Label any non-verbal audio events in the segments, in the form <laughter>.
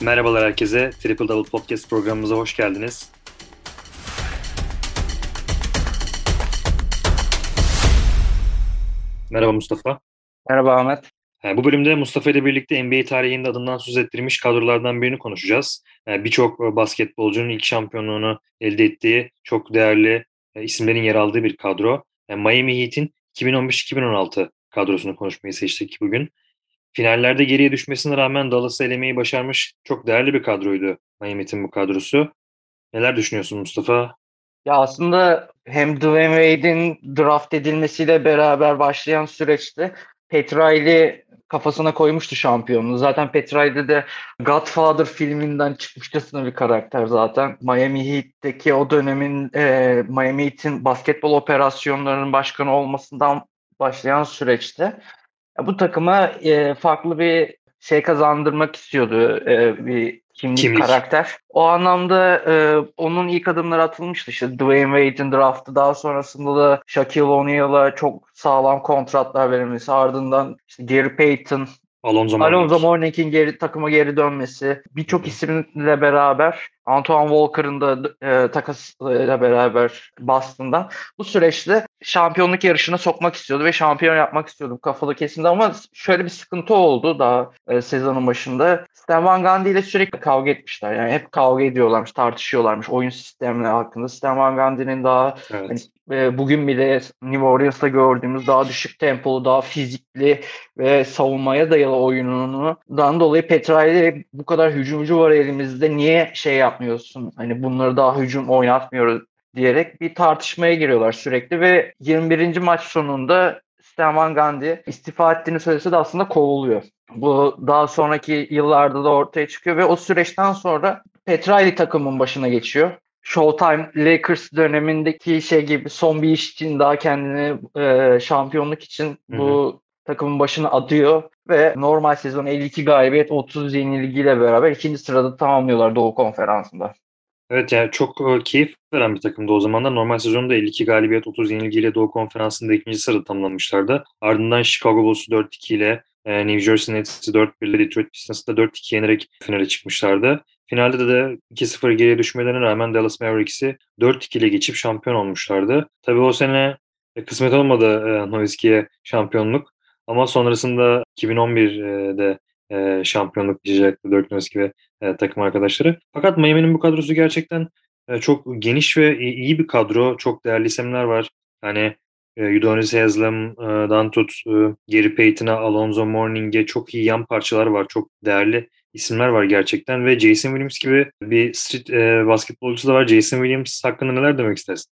Merhabalar herkese. Triple Double Podcast programımıza hoş geldiniz. Merhaba Mustafa. Merhaba Ahmet. Bu bölümde Mustafa ile birlikte NBA tarihinde adından söz ettirmiş kadrolardan birini konuşacağız. Birçok basketbolcunun ilk şampiyonluğunu elde ettiği çok değerli isimlerin yer aldığı bir kadro. Miami Heat'in 2015-2016 kadrosunu konuşmayı seçtik bugün. Finallerde geriye düşmesine rağmen Dallas'ı elemeyi başarmış çok değerli bir kadroydu Miami'nin bu kadrosu. Neler düşünüyorsun Mustafa? Ya aslında hem Dwayne Wade'in draft edilmesiyle beraber başlayan süreçte Petraili kafasına koymuştu şampiyonluğu. Zaten Petraili de Godfather filminden çıkmışçasına bir karakter zaten. Miami Heat'teki o dönemin e, Miami Heat'in basketbol operasyonlarının başkanı olmasından başlayan süreçte bu takıma e, farklı bir şey kazandırmak istiyordu. E, bir kimlik, kimlik, karakter. O anlamda e, onun ilk adımları atılmıştı. İşte Dwayne Wade'in draftı daha sonrasında da Shaquille O'Neal'a çok sağlam kontratlar verilmesi. Ardından işte Gary Payton, Alonzo Mourning. Alonzo Mourning'in geri, takıma geri dönmesi, birçok isimle beraber Antoine Walker'ın da e, takasıyla beraber Boston'dan bu süreçte şampiyonluk yarışına sokmak istiyordu ve şampiyon yapmak istiyordu kafalı kesimde ama şöyle bir sıkıntı oldu daha e, sezonun başında. Stan Van Gundy ile sürekli kavga etmişler. Yani hep kavga ediyorlarmış, tartışıyorlarmış oyun sistemleri hakkında. Stan Van Gundy'nin daha evet. hani, e, bugün bile New Orleans'ta gördüğümüz daha düşük tempolu, daha fizikli ve savunmaya dayalı oyunundan dolayı Petra'yla bu kadar hücumcu var elimizde niye şey yapmıyorsun? Hani bunları daha hücum oynatmıyoruz diyerek bir tartışmaya giriyorlar sürekli ve 21. maç sonunda Stan Van Gundy istifa ettiğini söylese de aslında kovuluyor. Bu daha sonraki yıllarda da ortaya çıkıyor ve o süreçten sonra Petrali takımın başına geçiyor. Showtime Lakers dönemindeki şey gibi son bir iş için daha kendini e, şampiyonluk için bu hı hı. Takımın başına adıyor ve normal sezon 52 galibiyet 30 yenilgiyle beraber ikinci sırada tamamlıyorlar Doğu Konferansı'nda. Evet yani çok e, keyif veren bir takımdı o zamanlar. Normal sezonda 52 galibiyet 30 yenilgiyle Doğu Konferansı'nda ikinci sırada tamamlamışlardı. Ardından Chicago Bulls'u 4-2 ile e, New Jersey Nets'i 4-1 ile Detroit Pistons'ı da 4-2 yenerek finale çıkmışlardı. Finalde de, de 2-0 geriye düşmelerine rağmen Dallas Mavericks'i 4-2 ile geçip şampiyon olmuşlardı. Tabii o sene e, kısmet olmadı Nowitzki'ye şampiyonluk. Ama sonrasında 2011'de e, şampiyonluk diyecekti Dirk ve e, takım arkadaşları. Fakat Miami'nin bu kadrosu gerçekten e, çok geniş ve iyi bir kadro. Çok değerli isimler var. Hani e, Udonis Haslam'dan tut e, Gary Payton'a, Alonzo Mourning'e çok iyi yan parçalar var. Çok değerli isimler var gerçekten ve Jason Williams gibi bir street e, basketbolcusu da var. Jason Williams hakkında neler demek istersin?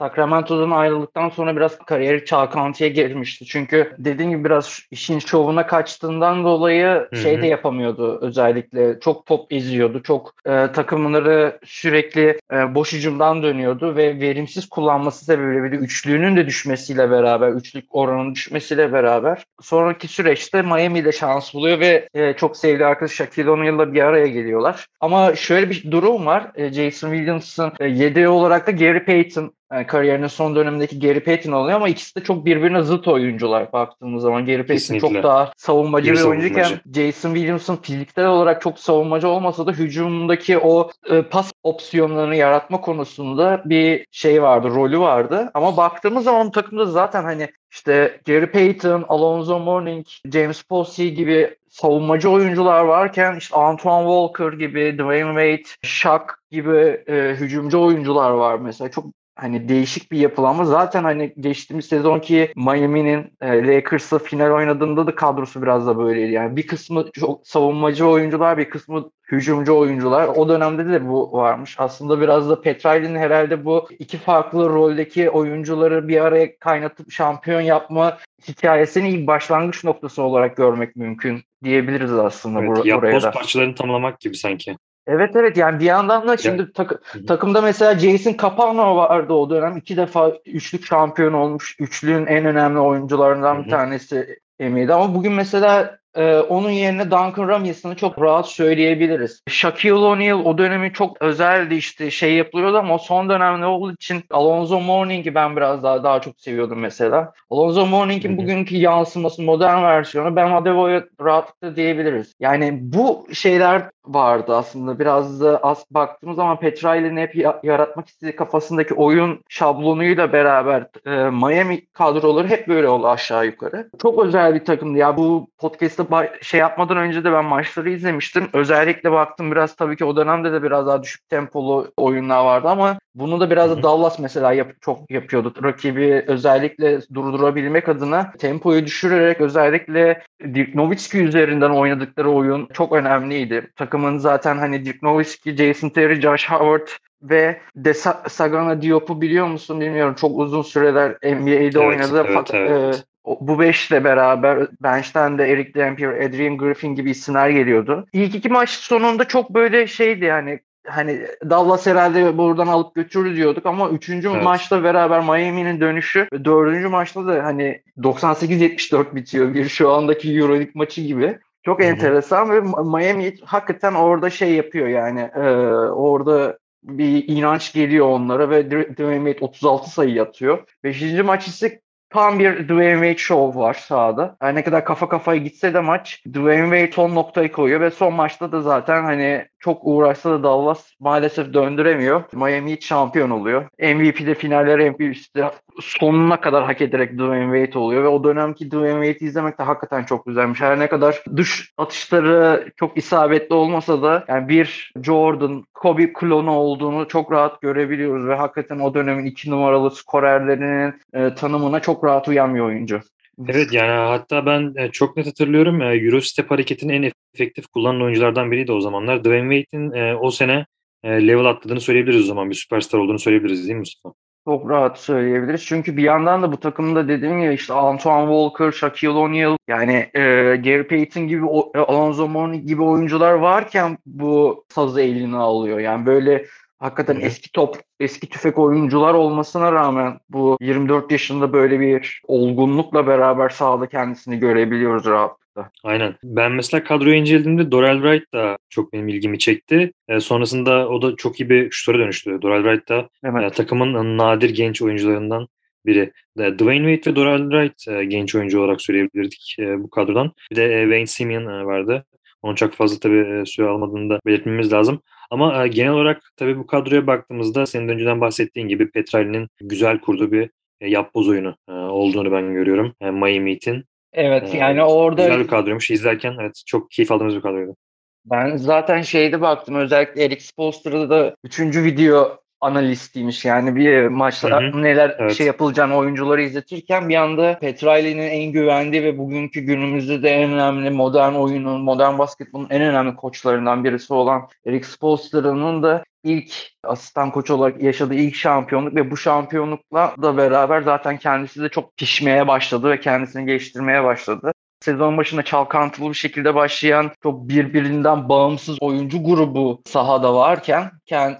Sacramento'dan ayrıldıktan sonra biraz kariyeri çalkantıya girmişti. Çünkü dediğim gibi biraz işin şovuna kaçtığından dolayı Hı-hı. şey de yapamıyordu özellikle. Çok top eziyordu. Çok e, takımları sürekli e, boş hücumdan dönüyordu ve verimsiz kullanması sebebiyle bir de üçlüğünün de düşmesiyle beraber, üçlük oranının düşmesiyle beraber sonraki süreçte Miami'de şans buluyor ve e, çok sevdiği arkadaş Shaquille O'Neal'la bir araya geliyorlar. Ama şöyle bir durum var. E, Jason Williams'ın e, yedeği olarak da Gary Payton yani kariyerinin son dönemindeki Gary Payton oluyor ama ikisi de çok birbirine zıt oyuncular baktığımız zaman. Gary Payton Kesinlikle. çok daha savunmacı bir, bir oyuncuyken Jason Williamson fiziksel olarak çok savunmacı olmasa da hücumdaki o e, pas opsiyonlarını yaratma konusunda bir şey vardı, rolü vardı. Ama baktığımız zaman takımda zaten hani işte Gary Payton, Alonzo Mourning, James Posey gibi savunmacı oyuncular varken işte Antoine Walker gibi, Dwayne Wade, Shaq gibi e, hücumcu oyuncular var mesela. Çok hani değişik bir yapılanma. Zaten hani geçtiğimiz sezonki Miami'nin e, Lakers'la final oynadığında da kadrosu biraz da böyleydi. Yani bir kısmı çok savunmacı oyuncular, bir kısmı hücumcu oyuncular. O dönemde de bu varmış. Aslında biraz da Petrali'nin herhalde bu iki farklı roldeki oyuncuları bir araya kaynatıp şampiyon yapma hikayesini ilk başlangıç noktası olarak görmek mümkün diyebiliriz aslında evet, bur- buraya da. parçalarını tamamlamak gibi sanki. Evet evet yani bir yandan da şimdi tak, takımda mesela Jason Capano vardı o dönem. iki defa üçlük şampiyon olmuş. Üçlüğün en önemli oyuncularından bir tanesi emiydi. Ama bugün mesela e, onun yerine Duncan Robinson'ı çok rahat söyleyebiliriz. Shaquille O'Neal o dönemi çok özeldi işte şey yapılıyordu ama son dönemde olduğu için Alonzo Mourning'i ben biraz daha daha çok seviyordum mesela. Alonzo Mourning'in bugünkü yansıması modern versiyonu Ben Adebayo'ya rahatlıkla diyebiliriz. Yani bu şeyler vardı aslında. Biraz da az baktığımız zaman Petrali'nin hep yaratmak istediği kafasındaki oyun şablonuyla beraber e, Miami kadroları hep böyle oldu aşağı yukarı. Çok özel bir takımdı. Ya bu podcast'ta şey yapmadan önce de ben maçları izlemiştim. Özellikle baktım biraz tabii ki o dönemde de biraz daha düşük tempolu oyunlar vardı ama bunu da biraz da Dallas mesela yap, çok yapıyordu. Rakibi özellikle durdurabilmek adına tempoyu düşürerek özellikle Dirk Nowitzki üzerinden oynadıkları oyun çok önemliydi. Takımın zaten hani Dirk Nowitzki, Jason Terry, Josh Howard ve De Sagana Diop'u biliyor musun bilmiyorum. Çok uzun süreler NBA'de evet, oynadı. Evet, evet. Bu beşle beraber bench'ten de Eric Dampier, Adrian Griffin gibi isimler geliyordu. İlk iki maç sonunda çok böyle şeydi yani hani Dallas herhalde buradan alıp götürür diyorduk ama üçüncü evet. maçla beraber Miami'nin dönüşü ve dördüncü maçta da hani 98-74 bitiyor bir şu andaki Euroleague maçı gibi. Çok enteresan ve Miami hakikaten orada şey yapıyor yani e, orada bir inanç geliyor onlara ve Dwayne Wade 36 sayı yatıyor. Beşinci maç ise Tam bir Dwayne Wade show var sahada. Her ne kadar kafa kafaya gitse de maç Dwayne Wade son noktayı koyuyor ve son maçta da zaten hani çok uğraşsa da Dallas maalesef döndüremiyor. Miami Heat şampiyon oluyor. MVP'de finaller MVP'de sonuna kadar hak ederek Dwayne Wade oluyor ve o dönemki Dwayne Wade'i izlemek de hakikaten çok güzelmiş. Her ne kadar dış atışları çok isabetli olmasa da yani bir Jordan, Kobe klonu olduğunu çok rahat görebiliyoruz ve hakikaten o dönemin iki numaralı skorerlerinin e, tanımına çok rahat uyan bir oyuncu. Evet yani hatta ben e, çok net hatırlıyorum e, Eurostep hareketini en efektif kullanan oyunculardan biriydi o zamanlar. Dwayne Wade'in e, o sene level atladığını söyleyebiliriz o zaman. Bir süperstar olduğunu söyleyebiliriz değil mi Mustafa? Çok rahat söyleyebiliriz. Çünkü bir yandan da bu takımda dediğim gibi işte Antoine Walker, Shaquille O'Neal yani e, Gary Payton gibi, Alonzo Mourning gibi oyuncular varken bu sazı eline alıyor. Yani böyle Hakikaten eski top, eski tüfek oyuncular olmasına rağmen bu 24 yaşında böyle bir olgunlukla beraber sahada kendisini görebiliyoruz rahatlıkla. Aynen. Ben mesela kadroyu incelediğimde Doral Wright da çok benim ilgimi çekti. E, sonrasında o da çok iyi bir şutöre dönüştü. Doral Wright da evet. e, takımın nadir genç oyuncularından biri. De, Dwayne Wade ve Doral Wright e, genç oyuncu olarak söyleyebilirdik e, bu kadrodan. Bir de e, Wayne Simeon e, vardı. Onu çok fazla tabii e, süre almadığını da belirtmemiz lazım. Ama e, genel olarak tabii bu kadroya baktığımızda senin önceden bahsettiğin gibi Petrali'nin güzel kurduğu bir e, yapboz oyunu olduğunu ben görüyorum. Miami Heat'in. Evet yani orada... Güzel bir kadroymuş. İzlerken evet çok keyif aldığımız bir kadroydu. Ben zaten şeyde baktım özellikle Eric Spoelstra'da da üçüncü video analistiymiş. Yani bir maçta neler evet. şey yapılacağını oyuncuları izletirken bir anda Petrali'nin en güvendiği ve bugünkü günümüzde de en önemli modern oyunun, modern basketbolun en önemli koçlarından birisi olan Eric Spoelstra'nın da ilk asistan koç olarak yaşadığı ilk şampiyonluk ve bu şampiyonlukla da beraber zaten kendisi de çok pişmeye başladı ve kendisini geliştirmeye başladı sezon başında çalkantılı bir şekilde başlayan çok birbirinden bağımsız oyuncu grubu sahada varken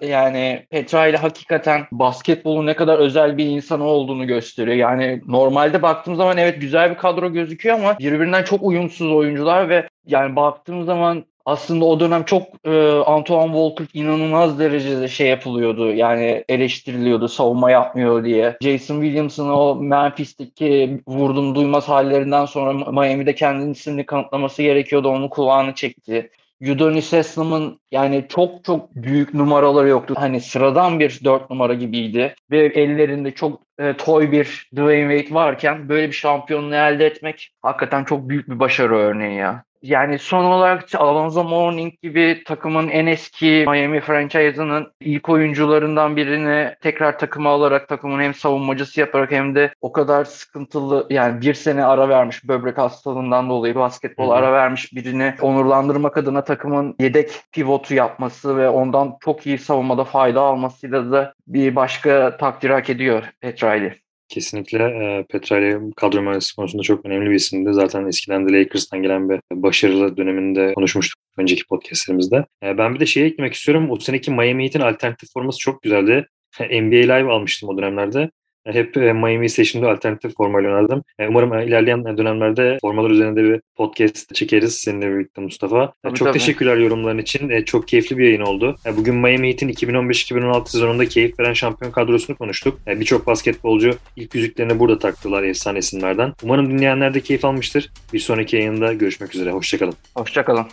yani Petra ile hakikaten basketbolun ne kadar özel bir insan olduğunu gösteriyor. Yani normalde baktığım zaman evet güzel bir kadro gözüküyor ama birbirinden çok uyumsuz oyuncular ve yani baktığım zaman aslında o dönem çok e, Antoine Walker inanılmaz derecede şey yapılıyordu. Yani eleştiriliyordu savunma yapmıyor diye. Jason Williams'ın o Memphis'teki vurdum duymaz hallerinden sonra Miami'de kendisini kanıtlaması gerekiyordu. Onu kulağını çekti. Udonis Haslam'ın yani çok çok büyük numaraları yoktu. Hani sıradan bir dört numara gibiydi. Ve ellerinde çok e, toy bir Dwayne Wade varken böyle bir şampiyonluğu elde etmek hakikaten çok büyük bir başarı örneği ya. Yani son olarak Alonzo Mourning gibi takımın en eski Miami franchise'ının ilk oyuncularından birini tekrar takıma alarak takımın hem savunmacısı yaparak hem de o kadar sıkıntılı yani bir sene ara vermiş böbrek hastalığından dolayı basketbol ara vermiş birini onurlandırmak adına takımın yedek pivotu yapması ve ondan çok iyi savunmada fayda almasıyla da bir başka takdir hak ediyor Petrali. Kesinlikle e, Petrali kadro mühendisliği konusunda çok önemli bir isimdi. Zaten eskiden de Lakers'tan gelen bir başarılı döneminde konuşmuştuk önceki podcastlerimizde. E, ben bir de şeyi eklemek istiyorum. O seneki Miami Heat'in alternatif forması çok güzeldi. <laughs> NBA Live almıştım o dönemlerde. Hep Miami seçimde alternatif formayla oynadım. Umarım ilerleyen dönemlerde formalar üzerinde bir podcast çekeriz seninle birlikte Mustafa. Tabii, çok tabii. teşekkürler yorumların için. Çok keyifli bir yayın oldu. Bugün Miami Heat'in 2015-2016 sezonunda keyif veren şampiyon kadrosunu konuştuk. Birçok basketbolcu ilk yüzüklerini burada taktılar efsane isimlerden. Umarım dinleyenler de keyif almıştır. Bir sonraki yayında görüşmek üzere. Hoşçakalın. Hoşçakalın.